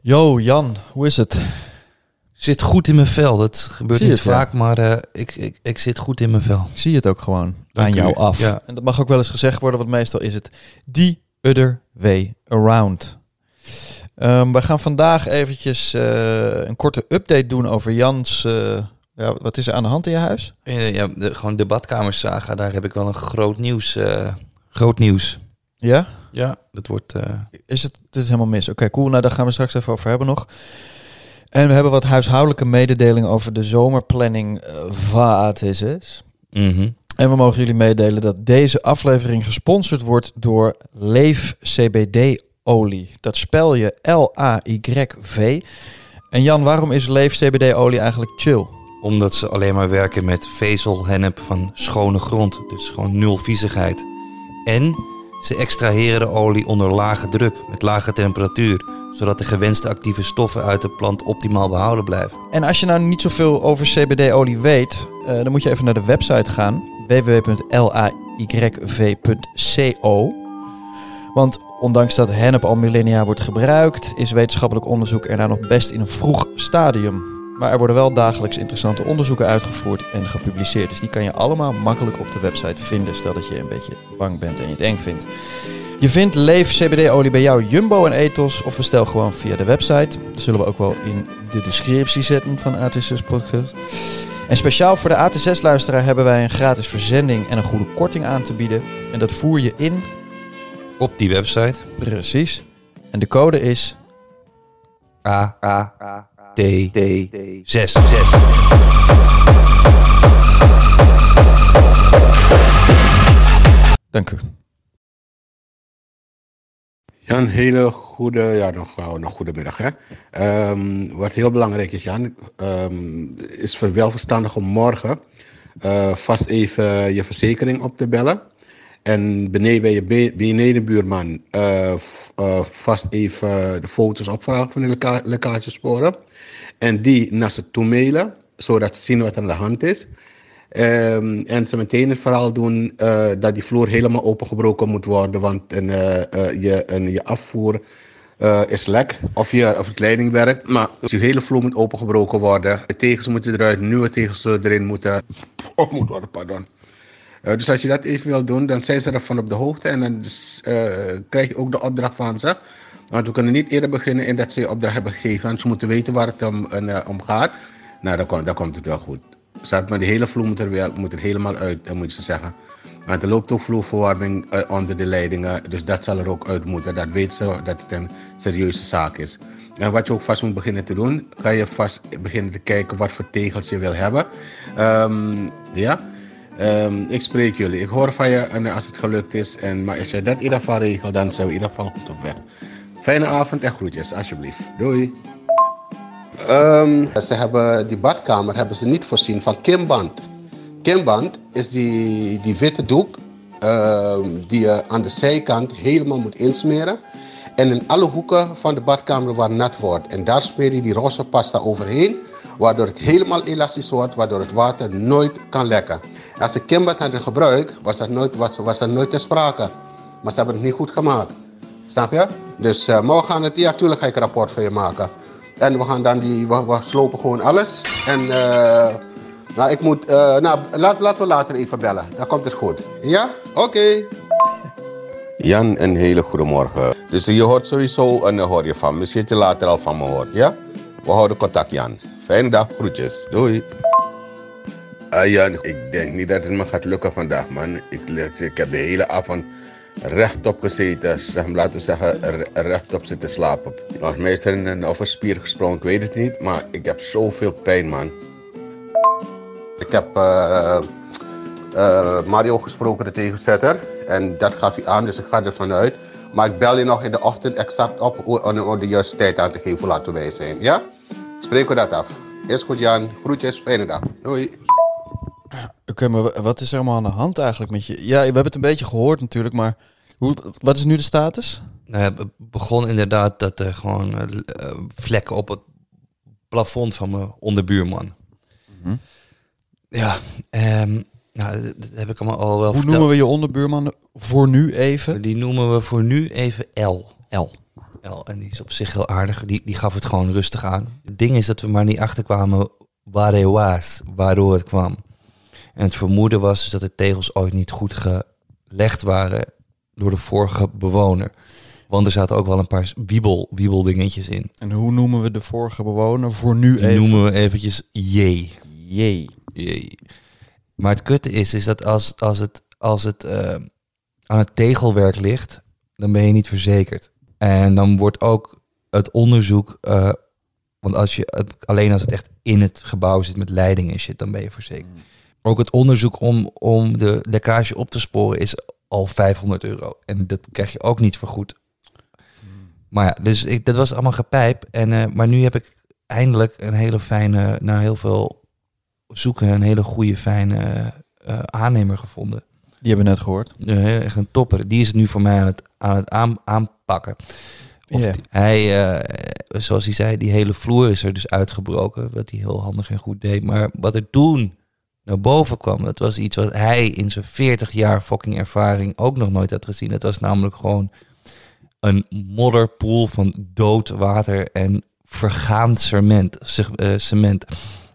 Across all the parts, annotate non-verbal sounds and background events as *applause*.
Yo Jan, hoe is het? zit goed in mijn vel. Dat gebeurt niet het, ja? vaak, maar eh, ik, ik, ik zit goed in mijn vel. Ik zie het ook gewoon Dank aan u. jou af. Ja. En dat mag ook wel eens gezegd worden, want meestal is het the other way around. Ehm, we gaan vandaag eventjes eh, een korte update doen over Jans... eh, ja, wat is er aan de hand in je huis? Eh, ja, de, gewoon de badkamersaga, daar heb ik wel een groot nieuws. eh, groot nieuws. Ja? Ja, dat wordt... eh, Is het, het is helemaal mis. Oké, cool. Nou, daar gaan we straks even over hebben nog. En we hebben wat huishoudelijke mededelingen over de zomerplanning eh wat is het. mhm. En we mogen jullie meedelen dat deze aflevering gesponsord wordt door Leef CBD olie. Dat spel je L-A-Y-V. En Jan, waarom is Leef CBD olie eigenlijk chill? Omdat ze alleen maar werken met vezelhennep van schone grond. Dus gewoon nul viezigheid. En ze extraheren de olie onder lage druk, met lage temperatuur. Zodat de gewenste actieve stoffen uit de plant optimaal behouden blijven. En als je nou niet zoveel over CBD-olie weet, eh, dan moet je even naar de website gaan. www.layv.co Want ondanks dat hennep al millennia wordt gebruikt, is wetenschappelijk onderzoek er nou nog best in een vroeg stadium. Maar er worden wel dagelijks interessante onderzoeken uitgevoerd en gepubliceerd. Dus die kan je allemaal makkelijk op de website vinden. Stel dat je een beetje bang bent en je het eng vindt. Je vindt Leef CBD-olie bij jou Jumbo en Ethos of bestel gewoon via de website. Dat zullen we ook wel in de descriptie zetten van AT6 Podcast. En speciaal voor de AT6-luisteraar hebben wij een gratis verzending en een goede korting aan te bieden. En dat voer je in, Op die website. precies. En de code is A T D 6. Dank u. Jan, hele goede, ja, nog, nog goedemiddag. Hè? Ehm, wat heel belangrijk is, Jan, ehm, is voor wel verstandig om morgen eh, vast even je verzekering op te bellen. En beneden bij je be- benedenbuurman eh, vast even de foto's opvragen van de lekkagesporen. En die naar ze toe mailen, zodat ze zien wat er aan de hand is. Ehm, en ze meteen het verhaal doen eh, dat die vloer helemaal opengebroken moet worden, want een, je, een, je afvoer is lek of, je, of het. Maar dus die hele vloer moet opengebroken worden. De tegels moeten eruit, nieuwe tegels erin moeten, op moet worden. Pardon. Eh, dus als je dat even wil doen, dan zijn ze ervan op de hoogte en dan eh, krijg je ook de opdracht van ze. Want we kunnen niet eerder beginnen in dat ze je opdracht hebben gegeven. Want ze moeten weten waar het om, eh, om gaat. Nou, dan komt, dan komt het wel goed. Staat maar de hele vloer moet er, moet er helemaal uit, moet je zeggen. Want er loopt ook vloerverwarming onder de leidingen. Dus dat zal er ook uit moeten. Dat weet ze dat het een serieuze zaak is. En wat je ook vast moet beginnen te doen, ga je vast beginnen te kijken wat voor tegels je wil hebben. Ehm, ja. Ehm, ik spreek jullie. Ik hoor van je en als het gelukt is. En, maar als je dat in ieder geval regelt, dan zijn we in ieder geval goed op weg. Fijne avond en groetjes, alsjeblieft. Doei. Ehm, ze hebben die badkamer hebben ze niet voorzien van kimband. Kimband is die, die witte doek ehm, die je aan de zijkant helemaal moet insmeren. En in alle hoeken van de badkamer waar nat wordt. En daar smeer je die roze pasta overheen. Waardoor het helemaal elastisch wordt, waardoor het water nooit kan lekken. Als ze kimband hadden gebruikt, was dat nooit, was, was nooit ter sprake. Maar ze hebben het niet goed gemaakt. Snap je? Dus, eh, maar we gaan het, ja, tuurlijk ga ik een rapport van je maken. En we gaan dan die, we, we slopen gewoon alles. En, eh, nou, ik moet, eh, nou, laat, laten we later even bellen. Dan komt het goed. Ja? Oké. Jan, een hele goede morgen. Dus je hoort sowieso en dan hoor je van. Misschien dat je later al van me hoort, ja? We houden contact, Jan. Fijne dag, groetjes. Doei. Ah Jan, ik denk niet dat het me gaat lukken vandaag, man. Ik, ik heb de hele avond rechtop gezeten. Laten we zeggen, re- rechtop zitten slapen. Nog meestal in een of een spier gesprongen, ik weet het niet. Maar ik heb zoveel pijn, man. Ik heb eh, eh, Mario gesproken, de tegenzetter. En dat gaf hij aan, dus ik ga ervan uit. Maar ik bel je nog in de ochtend exact op om om de juiste tijd aan te geven hoe laat wij zijn. Ja? Spreken we dat af. Is goed, Jan. Groetjes, fijne dag. Doei. Oké, maar wa- wat is er allemaal aan de hand eigenlijk met je? Ja, we hebben het een beetje gehoord natuurlijk, maar hoe, wat is nu de status? Nou ja, het begon inderdaad dat er gewoon eh, eh, vlekken op het plafond van mijn onderbuurman. Mhm. Ja, ehm, nou, dat heb ik allemaal al wel Hoe verteld. noemen we je onderbuurman voor nu even? Die noemen we voor nu even L. L. L. En die is op zich heel aardig. Die, die gaf het gewoon rustig aan. Het ding is dat we maar niet achterkwamen waar hij was, waardoor het kwam. En het vermoeden was dus dat de tegels ooit niet goed gelegd waren door de vorige bewoner. Want er zaten ook wel een paar wiebel, wiebeldingetjes in. En hoe noemen we de vorige bewoner voor nu Die even? noemen we eventjes J. Jee. J. Maar het kutte is, is dat als, als het, als het eh, aan het tegelwerk ligt, dan ben je niet verzekerd. En dan wordt ook het onderzoek, eh, want als je het, alleen als het echt in het gebouw zit met leiding en shit, dan ben je verzekerd. Ook het onderzoek om, om de lekkage op te sporen is al 500 euro. En dat krijg je ook niet vergoed. Maar ja, dus ik, dat was allemaal gepijp. En, eh, maar nu heb ik eindelijk een hele fijne, na heel veel zoeken, een hele goede, fijne eh, aannemer gevonden. Die hebben we net gehoord. Eh, echt een topper. Die is het nu voor mij aan het, aan het aan, aanpakken. Of die- hij, eh, zoals hij zei, die hele vloer is er dus uitgebroken. Wat hij heel handig en goed deed. Maar wat er toen naar boven kwam, dat was iets wat hij in zijn 40 jaar fucking ervaring ook nog nooit had gezien. Dat was namelijk gewoon een modderpoel van dood water en vergaand cement. ce- eh, cement.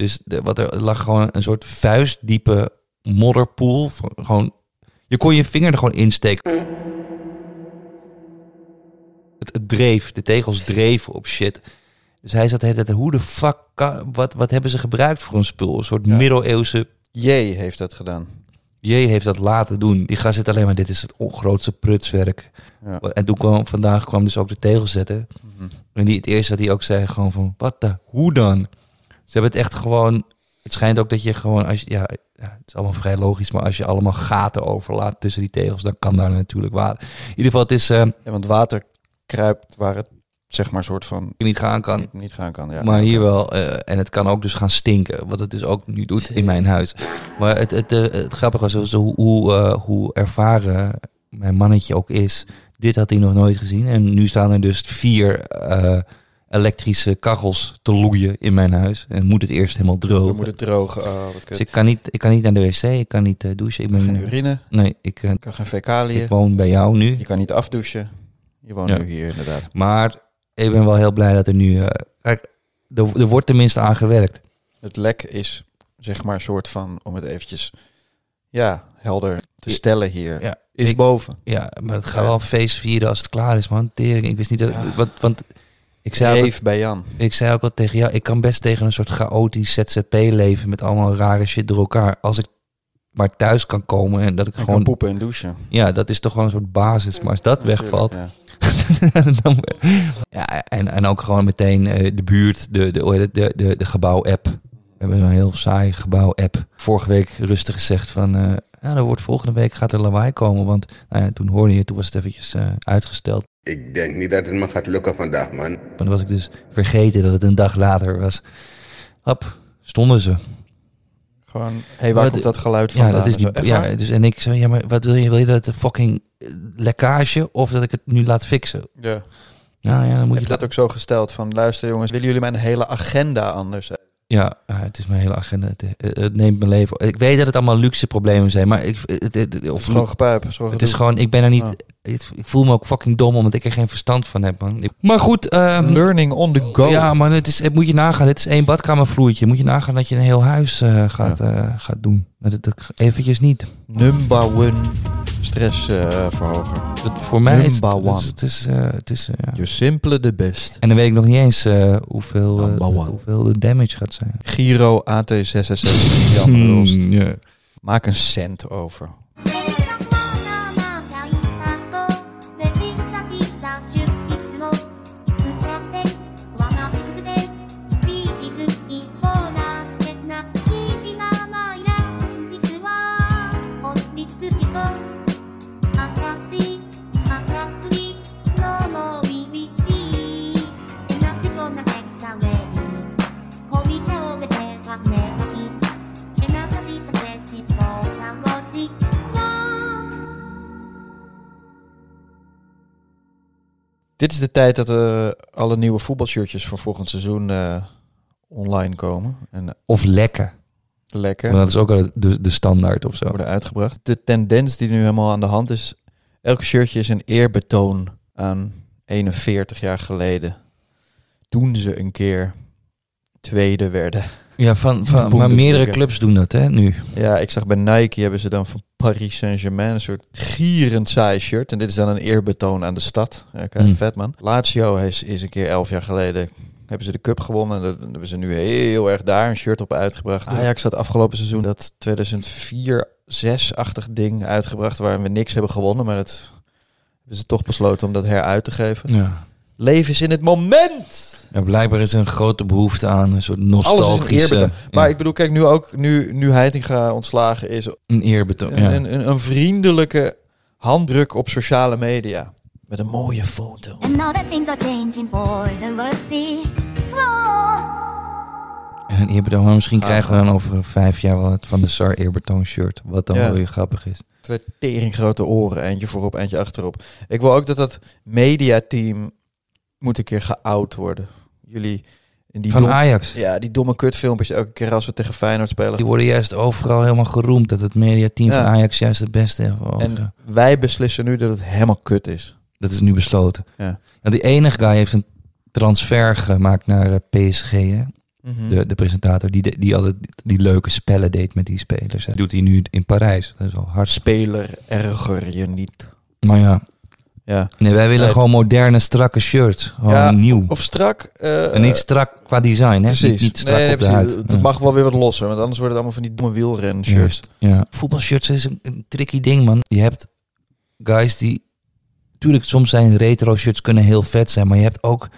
Dus de, wat er lag gewoon een soort vuistdiepe modderpoel. Gewoon, je kon je vinger er gewoon insteken. Het, het dreef, de tegels dreven op shit. Dus hij zat de hele tijd, hoe de fuck, kan- wat, wat hebben ze gebruikt voor een spul? Een soort Ja. middeleeuwse Jee heeft dat gedaan. J heeft dat laten doen. Die gast zit alleen maar, dit is het grootste prutswerk. Ja. En toen kwam, vandaag kwam dus ook de tegelzetter. Mhm. En die, het eerste wat hij ook zei, gewoon van, wat de, hoe dan? Ze hebben het echt gewoon, het schijnt ook dat je gewoon, als je, ja, ja, het is allemaal vrij logisch, maar als je allemaal gaten overlaat tussen die tegels, dan kan daar natuurlijk water. In ieder geval, het is, eh, Ja, want water kruipt waar het zeg maar soort van niet gaan kan. niet, niet gaan kan. Ja. Maar hier wel. eh, en het kan ook dus gaan stinken. Wat het dus ook nu doet in mijn huis. Maar het, het, eh, het grappige was hoe, hoe, eh, hoe ervaren mijn mannetje ook is. Dit had hij nog nooit gezien. En nu staan er dus vier elektrische kachels te loeien in mijn huis. En moet het eerst helemaal drogen. moeten drogen. Oh, Dus ik kan, niet, ik kan niet naar de wc. Ik kan niet eh, douchen. Ik ben, geen urine, nee, ik, eh, je kan geen fecaliën. ik woon bij jou nu. Je kan niet afdouchen. Je woont Ja. nu hier inderdaad. Maar ik ben wel heel blij dat er nu... eh, kijk, er, er wordt tenminste aan gewerkt. Het lek is zeg maar een soort van, om het eventjes ja, helder te stellen hier, Ja, is ik- boven. Ja, maar het gaat wel een feest vieren als het klaar is, man. Tering, ik wist niet dat... Wat, want ik zei, ook, Reef bij Jan. ik zei ook al tegen jou, ik kan best tegen een soort chaotisch ZZP-leven met allemaal rare shit door elkaar. Als ik maar thuis kan komen en dat ik En gewoon... poepen en douchen. Ja, dat is toch gewoon een soort basis. Maar als dat wegvalt... Ja. *laughs* dan, ja, en, en ook gewoon meteen eh, de buurt, de, de, de, de, de gebouw-app. We hebben een heel saai gebouw-app. Vorige week rustig gezegd van... eh ja, er wordt volgende week gaat er lawaai komen. Want nou ja, toen hoorde je, toen was het eventjes eh, uitgesteld. Ik denk niet dat het me gaat lukken vandaag, man. Maar dan was ik dus vergeten dat het een dag later was. Hop, stonden ze. Gewoon, hé, hey, waar komt dat geluid van? Ja, dat is die, ja dus, en ik zei, ja, maar wat wil je? Wil je dat de fucking eh, lekkage of dat ik het nu laat fixen? ja. Nou ja, dan moet Heb je dat ook zo gesteld van, luister jongens, willen jullie mijn hele agenda anders? Ja, ja, het is mijn hele agenda. Het, het- het neemt mijn leven. Ik weet dat het allemaal luxe problemen zijn, maar ik, het, het- Of gewoon gepuip. is gewoon het is gewoon, ik ben er niet. Ik, ik voel me ook fucking dom omdat ik er geen verstand van heb, man. Ik- maar goed, ehm, Learning on the go. ja, maar het, is, het moet je nagaan. Het is één badkamervloertje. Moet je nagaan dat je een heel huis eh, gaat, eh, gaat doen. Dat, eventjes niet. Number one stressverhoger. Dat, voor mij is het, Number het one. is, het is, het is, ja. You simple the best. En dan weet ik nog niet eens eh, hoeveel, hoeveel de damage gaat zijn. Giro AT666 Jan Hulst. Hmm, ja. Maak een cent over. Dit is de tijd dat eh, alle nieuwe voetbalshirtjes voor volgend seizoen eh, online komen. En, eh, Of lekken. Lekker. Maar dat is ook al de, de standaard of zo. worden uitgebracht. De tendens die nu helemaal aan de hand is, elk shirtje is een eerbetoon aan 41 jaar geleden. Toen ze een keer tweede werden. Ja, van, van, maar meerdere clubs doen dat hè, nu. Ja, ik zag bij Nike hebben ze dan van Paris Saint-Germain een soort gierend saai shirt. En dit is dan een eerbetoon aan de stad. Hmm. vet man. Lazio is, is een keer elf jaar geleden hebben ze de cup gewonnen. En dat hebben ze nu heel erg daar een shirt op uitgebracht. Ajax had afgelopen seizoen dat 2004 6-achtig ding uitgebracht waar we niks hebben gewonnen. Maar dat hebben ze toch besloten om dat heruit te geven. Ja. Leven is in het moment! ja, blijkbaar is er een grote behoefte aan een soort Alles is een nostalgische... Maar ja, ik bedoel, kijk, nu ook, nu, nu Heitinga ontslagen is, een eerbetoon. Een, Ja. een, een, een vriendelijke handdruk op sociale media. Met een mooie foto. And now that things are changing for the worse. Whoa. En een eerbetoon. Maar misschien Ah, krijgen we dan over vijf jaar wel het Van de Sar eerbetoon shirt. Wat dan Ja. wel weer grappig is. Twee tering grote oren. Eentje voorop, eentje achterop. Ik wil ook dat dat mediateam moet een keer geout worden. Jullie... In die Van dom- Ajax. Ja, die domme kutfilmpjes elke keer als we tegen Feyenoord spelen. Die worden juist overal helemaal geroemd. Dat het mediateam Ja. van Ajax juist het beste heeft. En wij beslissen nu dat het helemaal kut is. Dat is nu besloten. Ja. Ja, die enige guy heeft een transfer gemaakt naar eh, PSG. Hè? Mhm. De, de presentator die, de- die alle die leuke spellen deed met die spelers. hè. doet hij nu in Parijs. Dat is hard. Speler erger je niet. Maar ja, Ja. nee, wij willen Nee. gewoon moderne, strakke shirts. Gewoon Ja, nieuw. Of strak. eh, en niet strak qua design, hè? Precies. Niet, niet strak nee, nee, op de huid. Het Ja. mag wel weer wat losser, want anders wordt het allemaal van die domme wielren shirts. Ja. Voetbalshirts is een, een tricky ding, man. Je hebt guys die... Tuurlijk, soms zijn retro shirts kunnen heel vet zijn, maar je hebt ook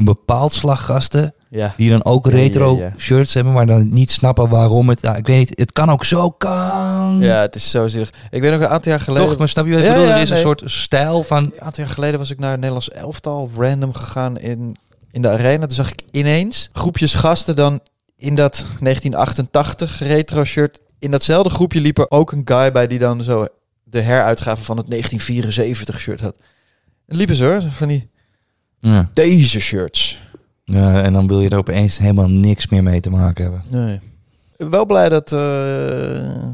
een bepaald slag gasten Ja. die dan ook ja, retro ja. shirts hebben, maar dan niet snappen waarom het... Ja, ik weet niet, het kan ook zo kan. Ja, het is zo zielig. Ik weet nog een aantal jaar geleden. Toch, maar snap je wat ik bedoel? er is nee. een soort stijl van... Een aantal jaar geleden was ik naar het Nederlands elftal random gegaan in, in de arena. Toen zag ik ineens groepjes gasten dan in dat 1988 retro shirt. In datzelfde groepje liep er ook een guy bij die dan zo de heruitgave van het 1974 shirt had. En liepen ze hoor, van die Ja. deze shirts. Ja, en dan wil je er opeens helemaal niks meer mee te maken hebben. Nee. Wel blij dat, eh,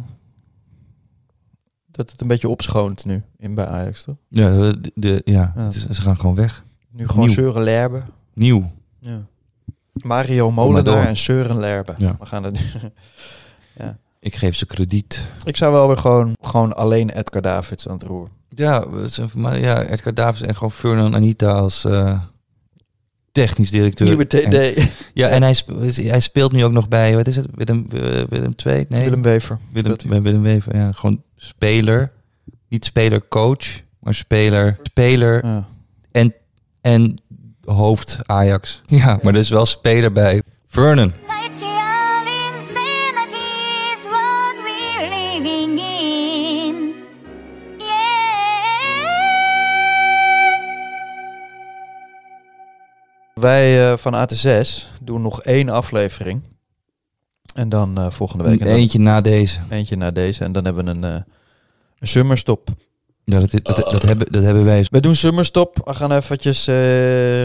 dat het een beetje opschoont nu in bij Ajax, toch? Ja, de, de- ja, Ja. is- ze gaan gewoon weg. Nu gewoon Nieuw. Søren Lerbe. Nieuw. Ja. Mario. Molenaar en Søren Lerbe. Ja. We gaan het *laughs* Ik geef ze krediet. Ik zou wel weer gewoon, gewoon alleen Edgar Davids aan het roer. Ja, is maar ja, Edgar Davids en gewoon Fernand Anita als eh, technisch directeur. Nieuwe En- TD. ja, en hij, sp- hij speelt nu ook nog bij, wat is het, Willem, eh, Willem II? Nee, Willem Wever. Willem, Speelt Willem Wever. Ja, gewoon speler. Niet speler-coach, maar speler, speler Ja. en, en hoofd Ajax. *laughs* Ja, maar dus wel speler bij Vernon. Wij eh, van AT6 doen nog één aflevering. En dan eh, volgende week. En dan Eentje na deze. eentje na deze. En dan hebben we een, eh een summerstop. Ja, dat, dat, dat, hebben, dat hebben wij. We doen summerstop. We gaan eventjes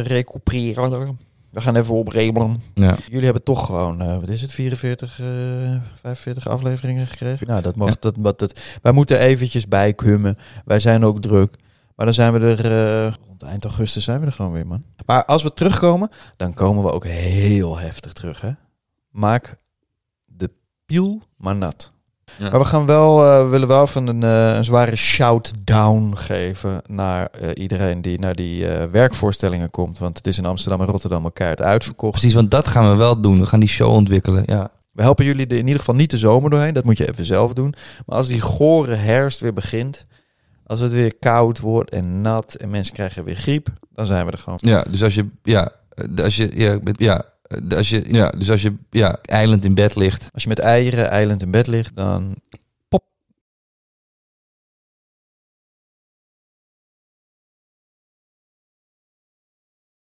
recupereren. We gaan even opremelen. Ja. Jullie hebben toch gewoon, wat is het, 44, eh 45 afleveringen gekregen? Nou, dat mag, Ja. dat, dat, dat, wij moeten eventjes bijkummen. Wij zijn ook druk. Maar dan zijn we er, eh, rond eind augustus zijn we er gewoon weer, man. Maar als we terugkomen, dan komen we ook heel heftig terug, hè. Maak de piel maar nat. Ja. Maar we gaan wel, eh, we willen wel van een, eh, een zware shout-down geven naar eh, iedereen die naar die eh, werkvoorstellingen komt. Want het is in Amsterdam en Rotterdam elkaar uitverkocht. Precies, want dat gaan we wel doen. We gaan die show ontwikkelen. Ja. We helpen jullie er in ieder geval niet de zomer doorheen. Dat moet je even zelf doen. Maar als die gore herfst weer begint. Als het weer koud wordt en nat en mensen krijgen weer griep. Dan zijn we er gewoon. ja, dus als je, ja, eh, als je, ja, ja, eh, als je, ja, dus als je, ja, eiland in bed ligt. Als je met eieren eiland in bed ligt, dan